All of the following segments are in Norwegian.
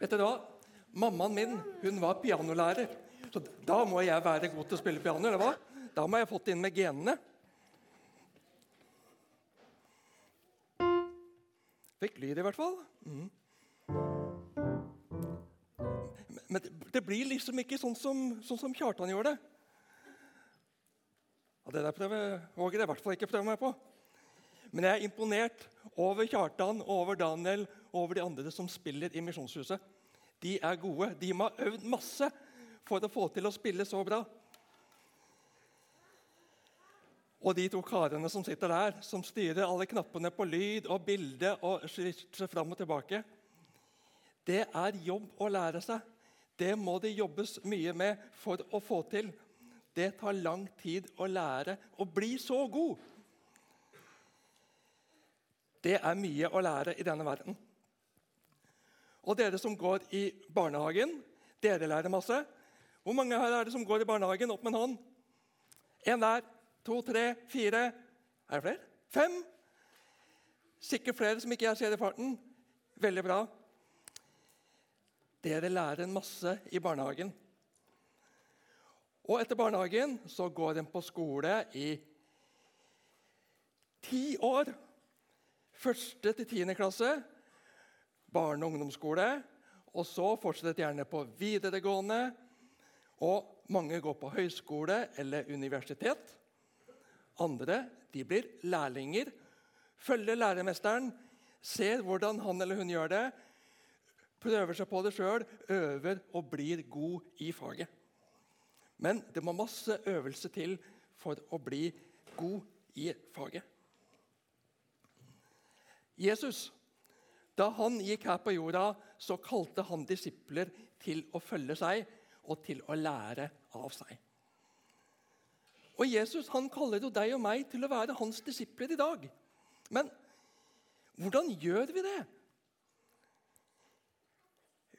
Vet du hva? Mammaen min hun var pianolærer. Så da må jeg være god til å spille piano. eller hva? Da må jeg ha fått det inn med genene. Fikk lyd, i hvert fall. Mm. Men det, det, blir liksom ikke sånn som, sånn som Kjartan gjorde det. Ja, det der prøver, våger jeg i hvert fall ikke prøve meg på. Men jeg er imponert over Kjartan, over Daniel og over de andre som spiller i Misjonshuset. De er gode. De må ha øvd masse for å få til å spille så bra. Og de to karene som sitter der, som styrer alle knappene på lyd og bilde og seg fram og tilbake Det er jobb å lære seg. Det må det jobbes mye med for å få til. Det tar lang tid å lære å bli så god. Det er mye å lære i denne verden. Og dere som går i barnehagen, dere lærer masse. Hvor mange her er det som går i barnehagen? Opp med en hånd. En der, to, tre, fire Er det flere? Fem? Sikkert flere som ikke jeg ser i farten. Veldig bra. Dere lærer en masse i barnehagen. Og etter barnehagen så går en på skole i ti år. Første til tiende klasse, barne- og ungdomsskole. Og så fortsetter gjerne på videregående og mange går på høyskole eller universitet. Andre de blir lærlinger, følger læremesteren, ser hvordan han eller hun gjør det, prøver seg på det sjøl, øver og blir god i faget. Men det må masse øvelse til for å bli god i faget. Jesus, da han gikk her på jorda, så kalte han disipler til å følge seg og til å lære av seg. Og Jesus han kaller jo deg og meg til å være hans disipler i dag. Men hvordan gjør vi det?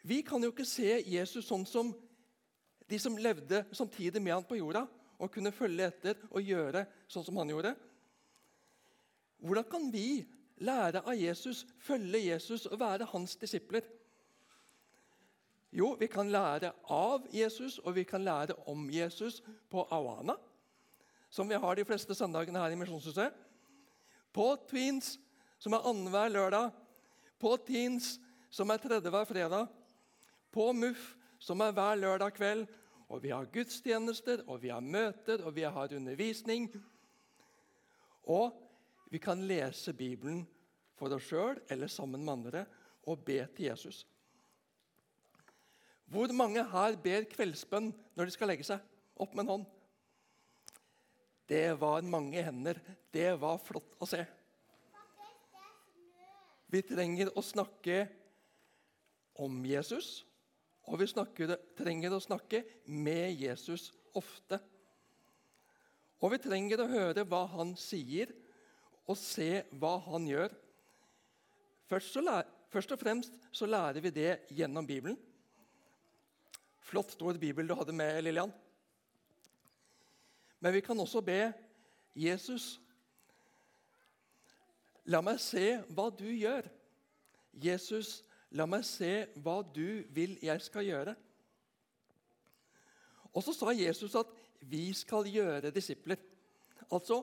Vi kan jo ikke se Jesus sånn som de som levde samtidig med han på jorda, og kunne følge etter og gjøre sånn som han gjorde. Hvordan kan vi lære av Jesus, følge Jesus og være hans disipler? Jo, vi kan lære av Jesus, og vi kan lære om Jesus på Awana, som vi har de fleste søndagene her i Misjonshuset. På Tweens, som er annenhver lørdag. På Teens, som er tredje hver fredag. På MUF, som er hver lørdag kveld. Og vi har gudstjenester, og vi har møter, og vi har undervisning. Og vi kan lese Bibelen for oss sjøl eller sammen med andre og be til Jesus. Hvor mange her ber kveldsbønn når de skal legge seg? Opp med en hånd. Det var mange hender. Det var flott å se. Vi trenger å snakke om Jesus, og vi snakker, trenger å snakke med Jesus ofte. Og vi trenger å høre hva han sier, og se hva han gjør. Først, lærer, først og fremst så lærer vi det gjennom Bibelen. Flott stor bibel du hadde med, Lillian. Men vi kan også be Jesus La meg se hva du gjør. Jesus, la meg se hva du vil jeg skal gjøre. Og så sa Jesus at vi skal gjøre disipler. Altså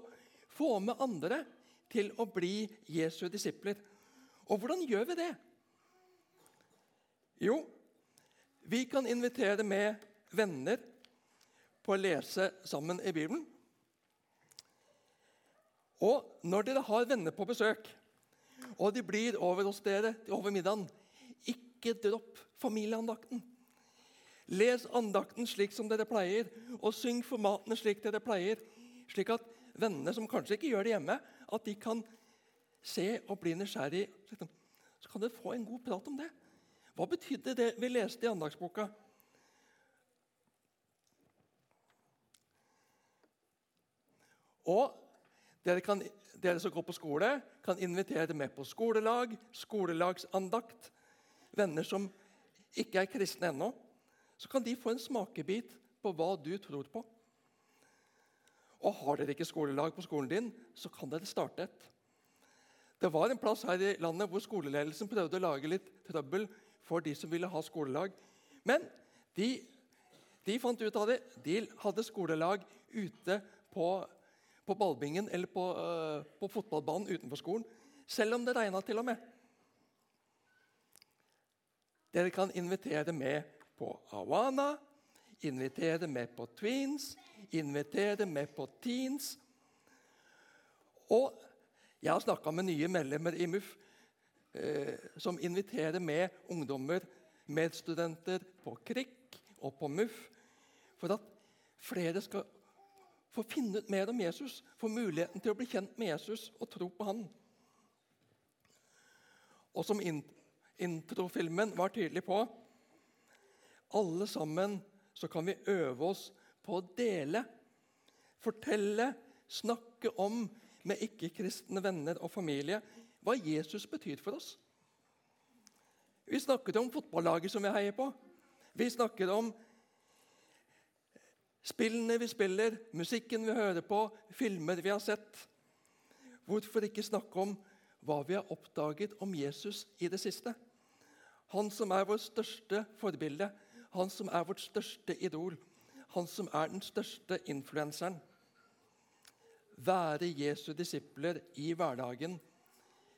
få med andre til å bli Jesu disipler. Og hvordan gjør vi det? Jo, vi kan invitere med venner på å lese sammen i Bibelen. Og når dere har venner på besøk, og de blir over hos dere over middagen, ikke dropp familieandakten. Les andakten slik som dere pleier, og syng formatene slik dere pleier. Slik at vennene som kanskje ikke gjør det hjemme, at de kan se og bli nysgjerrig. Så kan dere få en god prat om det. Hva betydde det vi leste i andagsboka? Og dere, kan, dere, som går på skole, kan invitere med på skolelag, skolelagsandakt. Venner som ikke er kristne ennå. Så kan de få en smakebit på hva du tror på. Og Har dere ikke skolelag på skolen din, så kan dere starte et. Det var en plass her i landet hvor skoleledelsen prøvde å lage litt trøbbel for de som ville ha skolelag. Men de, de fant ut av det. De hadde skolelag ute på, på ballbingen eller på, uh, på, fotballbanen utenfor skolen. Selv om det regna til og med. Dere kan invitere med på Awana, invitere med på Tweens, invitere med på Teens. Og jeg har snakka med nye medlemmer i MUF eh, som inviterer med ungdommer, medstudenter, på KRIK og på MUF for at flere skal få finne ut mer om Jesus, få muligheten til å bli kjent med Jesus og tro på han. Og som introfilmen var tydelig på Alle sammen så kan vi øve oss på å dele, fortelle, snakke om med ikke-kristne venner og familie hva Jesus betyr for oss. Vi snakker om fotballaget som vi heier på. Vi snakker om spillene vi spiller, musikken vi hører på, filmer vi har sett. Hvorfor ikke snakke om hva vi har oppdaget om Jesus i det siste? Han som er vårt største forbilde, han som er vårt største idol, han som er den største influenseren. Være Jesu disipler i hverdagen.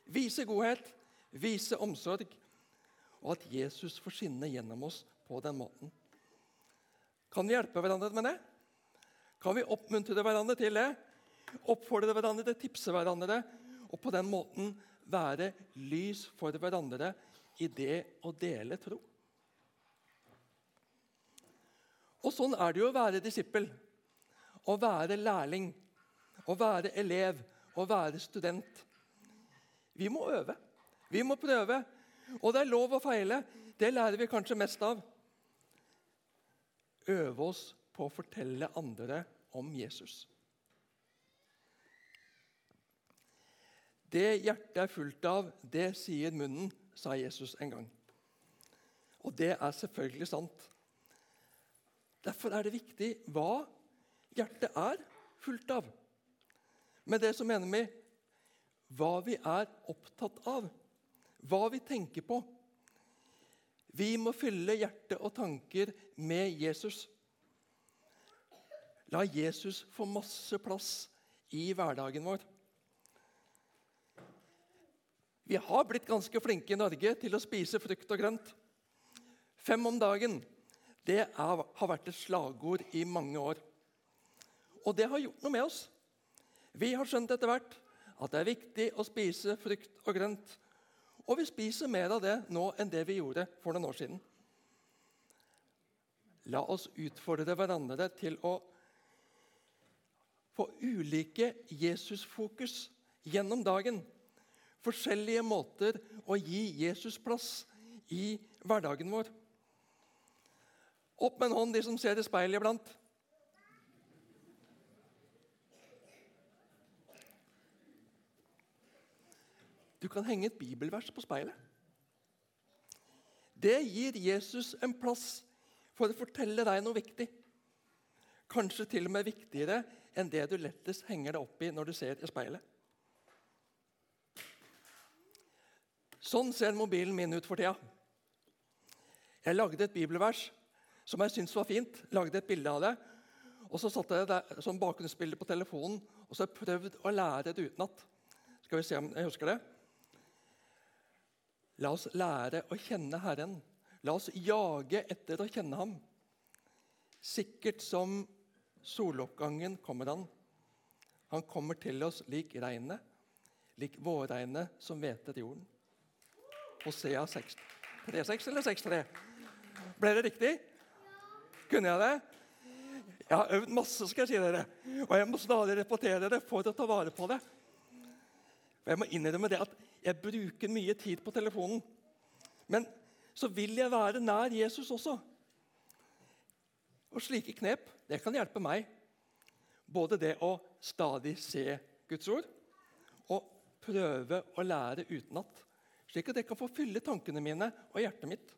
Vise godhet, vise omsorg, og at Jesus får skinne gjennom oss på den måten. Kan vi hjelpe hverandre med det? Kan vi oppmuntre hverandre til det? Oppfordre hverandre tipse hverandre, og på den måten være lys for hverandre i det å dele tro? Og Sånn er det jo å være disippel, å være lærling, å være elev, å være student. Vi må øve. Vi må prøve. Og det er lov å feile. Det lærer vi kanskje mest av. Øve oss på å fortelle andre om Jesus. Det hjertet er fullt av, det sier munnen, sa Jesus en gang. Og det er selvfølgelig sant. Derfor er det viktig hva hjertet er fullt av. Med det så mener vi hva vi er opptatt av, hva vi tenker på. Vi må fylle hjerte og tanker med Jesus. La Jesus få masse plass i hverdagen vår. Vi har blitt ganske flinke i Norge til å spise frukt og grønt. Fem om dagen det er, har vært et slagord i mange år. Og det har gjort noe med oss. Vi har skjønt etter hvert at det er viktig å spise frukt og grønt. Og vi spiser mer av det nå enn det vi gjorde for noen år siden. La oss utfordre hverandre til å få ulike Jesusfokus gjennom dagen. Forskjellige måter å gi Jesus plass i hverdagen vår. Opp med en hånd, de som ser i speilet iblant. Du kan henge et bibelvers på speilet. Det gir Jesus en plass for å fortelle deg noe viktig. Kanskje til og med viktigere enn det du lettest henger deg opp i når du ser i speilet. Sånn ser mobilen min ut for tida. Jeg lagde et bibelvers som jeg syntes var fint. Lagde et bilde av det. Og så satte jeg det som bakgrunnsbilde på telefonen og så har prøvd å lære det utenat. Skal vi se om jeg husker det? La oss lære å kjenne Herren. La oss jage etter å kjenne Ham. Sikkert som soloppgangen kommer Han. Han kommer til oss lik regnet, lik vårregnet som hveter jorden. Hosea 3,6 eller 6,3? Ble det riktig? Kunne jeg det? Jeg har øvd masse, skal jeg si dere. Og jeg må stadig repetere det for å ta vare på det. Og jeg må innrømme det at jeg bruker mye tid på telefonen. Men så vil jeg være nær Jesus også. Og slike knep det kan hjelpe meg. Både det å stadig se Guds ord og prøve å lære utenat. Slik at jeg kan få fylle tankene mine og hjertet mitt.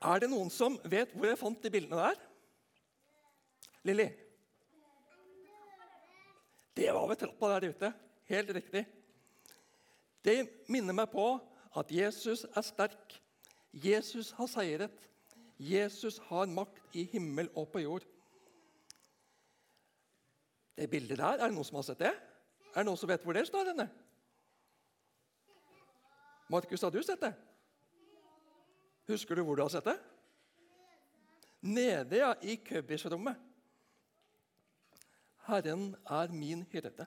Er det noen som vet hvor jeg fant de bildene der? Lilly? Det var ved trappa der ute. Helt riktig. Det minner meg på at Jesus er sterk. Jesus har seiret. Jesus har makt i himmel og på jord. Det bildet der, Er det noen som har sett det? Er det noen som vet hvor det står? henne? Markus, har du sett det? Husker du hvor du har sett det? Nede ja, i købisrommet. Herren er min hyrde.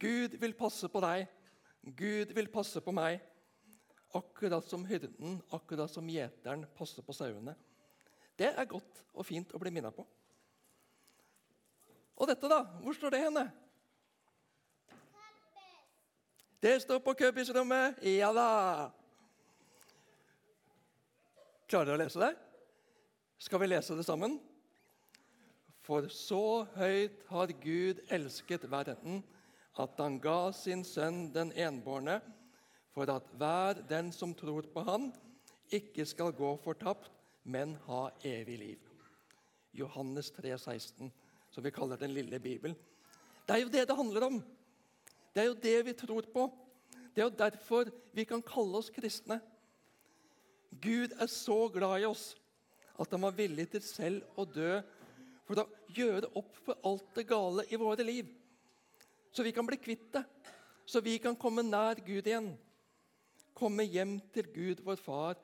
Gud vil passe på deg. Gud vil passe på meg. Akkurat som hyrden, akkurat som gjeteren passer på sauene. Det er godt og fint å bli minnet på. Og dette, da? Hvor står det henne? Det står på købisrommet. Ja da! Klarer dere å lese det? Skal vi lese det sammen? For så høyt har Gud elsket verden, at han ga sin sønn den enbårne, for at hver den som tror på Han, ikke skal gå fortapt, men ha evig liv. Johannes 3, 16, som vi kaller Den lille Bibelen. Det er jo det det handler om. Det er jo det vi tror på. Det er jo derfor vi kan kalle oss kristne. Gud er så glad i oss at han var villig til selv å dø for å gjøre opp for alt det gale i våre liv. Så vi kan bli kvitt det, så vi kan komme nær Gud igjen. Komme hjem til Gud, vår Far,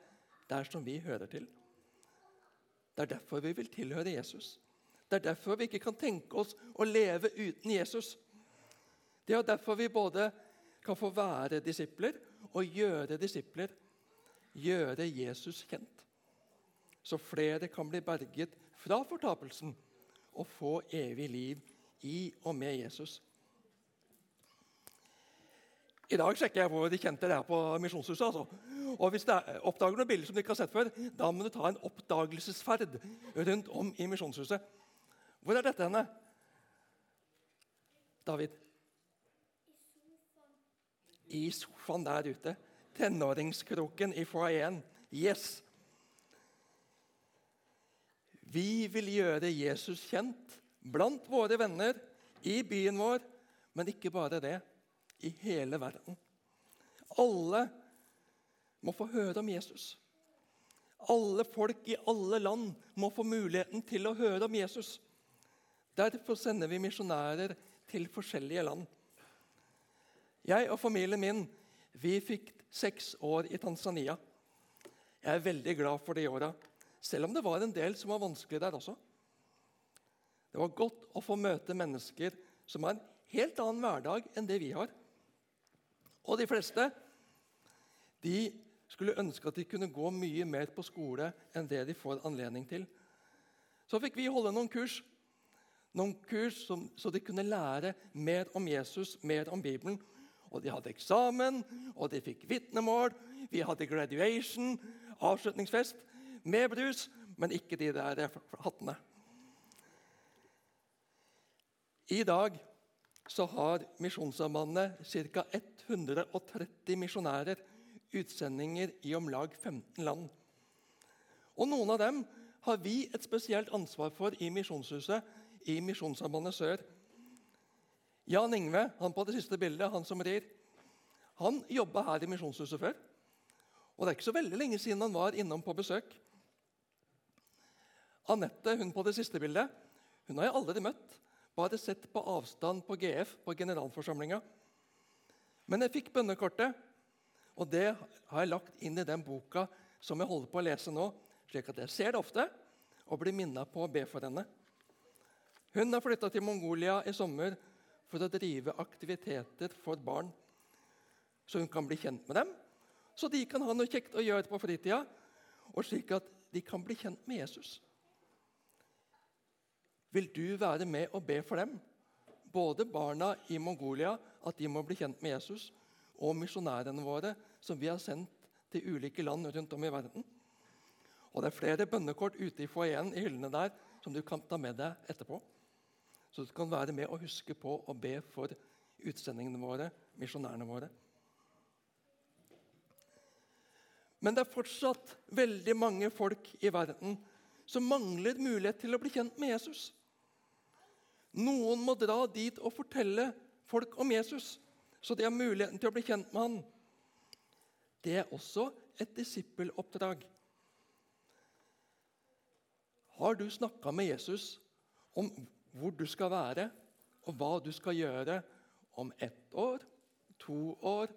der som vi hører til. Det er derfor vi vil tilhøre Jesus. Det er derfor vi ikke kan tenke oss å leve uten Jesus. Det er derfor vi både kan få være disipler og gjøre disipler. Gjøre Jesus kjent. Så flere kan bli berget fra fortapelsen og få evig liv i og med Jesus. I dag sjekker jeg hvor de kjente det er på Misjonshuset. altså. Og Hvis du oppdager noen bilder som du ikke har sett før, da må du ta en oppdagelsesferd rundt om i Misjonshuset. Hvor er dette henne? David? I sofaen der ute. Tenåringskroken i foajeen. Yes! Vi vil gjøre Jesus kjent blant våre venner, i byen vår, men ikke bare det i hele verden. Alle må få høre om Jesus. Alle folk i alle land må få muligheten til å høre om Jesus. Derfor sender vi misjonærer til forskjellige land. Jeg og familien min vi fikk seks år i Tanzania. Jeg er veldig glad for de åra, selv om det var en del som var vanskelig der også. Det var godt å få møte mennesker som har en helt annen hverdag enn det vi har. Og de fleste de skulle ønske at de kunne gå mye mer på skole enn det de får anledning til. Så fikk vi holde noen kurs, noen kurs som, så de kunne lære mer om Jesus, mer om Bibelen. Og de hadde eksamen, og de fikk vitnemål. Vi hadde graduation, avslutningsfest, med brus, men ikke de der hattene. I dag så har Misjonssambandet ca. 130 misjonærer, utsendinger i om lag 15 land. Og Noen av dem har vi et spesielt ansvar for i Misjonshuset i Misjonssambandet Sør. Jan Ingve, han på det siste bildet, han som rir, han jobba her i Misjonshuset før. Og Det er ikke så veldig lenge siden han var innom på besøk. Anette hun på det siste bildet, hun har jeg aldri møtt bare sett på avstand på GF, på generalforsamlinga. Men jeg fikk bønnekortet, og det har jeg lagt inn i den boka som jeg holder på å lese nå, slik at jeg ser det ofte og blir minnet på å be for henne. Hun har flytta til Mongolia i sommer for å drive aktiviteter for barn, så hun kan bli kjent med dem, så de kan ha noe kjekt å gjøre på fritida, og slik at de kan bli kjent med Jesus. Vil du være med og be for dem? Både barna i Mongolia, at de må bli kjent med Jesus, og misjonærene våre, som vi har sendt til ulike land rundt om i verden. Og Det er flere bønnekort ute i foajeen i hyllene der som du kan ta med deg etterpå. Så du kan være med og huske på å be for utsendingene våre, misjonærene våre. Men det er fortsatt veldig mange folk i verden som mangler mulighet til å bli kjent med Jesus. Noen må dra dit og fortelle folk om Jesus. så de har muligheten til å bli kjent med han. Det er også et disippeloppdrag. Har du snakka med Jesus om hvor du skal være, og hva du skal gjøre om ett år, to år,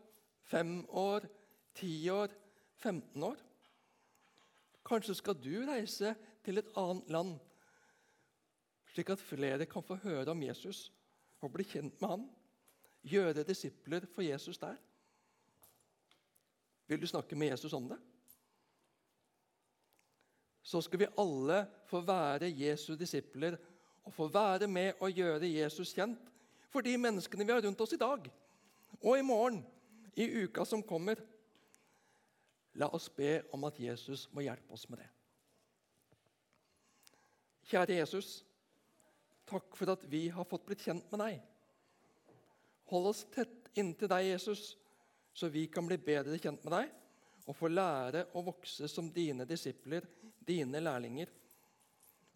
fem år, ti år, 15 år? Kanskje skal du reise til et annet land, slik at flere kan få høre om Jesus og bli kjent med han? Gjøre disipler for Jesus der? Vil du snakke med Jesus om det? Så skal vi alle få være Jesu disipler og få være med og gjøre Jesus kjent for de menneskene vi har rundt oss i dag og i morgen, i uka som kommer. La oss be om at Jesus må hjelpe oss med det. Kjære Jesus, takk for at vi har fått blitt kjent med deg. Hold oss tett inntil deg, Jesus, så vi kan bli bedre kjent med deg og få lære å vokse som dine disipler, dine lærlinger.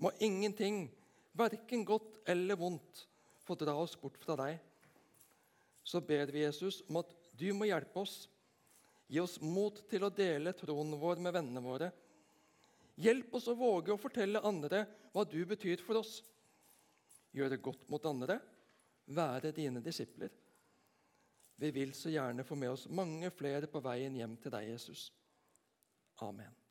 Må ingenting, verken godt eller vondt, få dra oss bort fra deg. Så ber vi Jesus om at du må hjelpe oss. Gi oss mot til å dele troen vår med vennene våre. Hjelp oss å våge å fortelle andre hva du betyr for oss. Gjøre godt mot andre, være dine disipler. Vi vil så gjerne få med oss mange flere på veien hjem til deg, Jesus. Amen.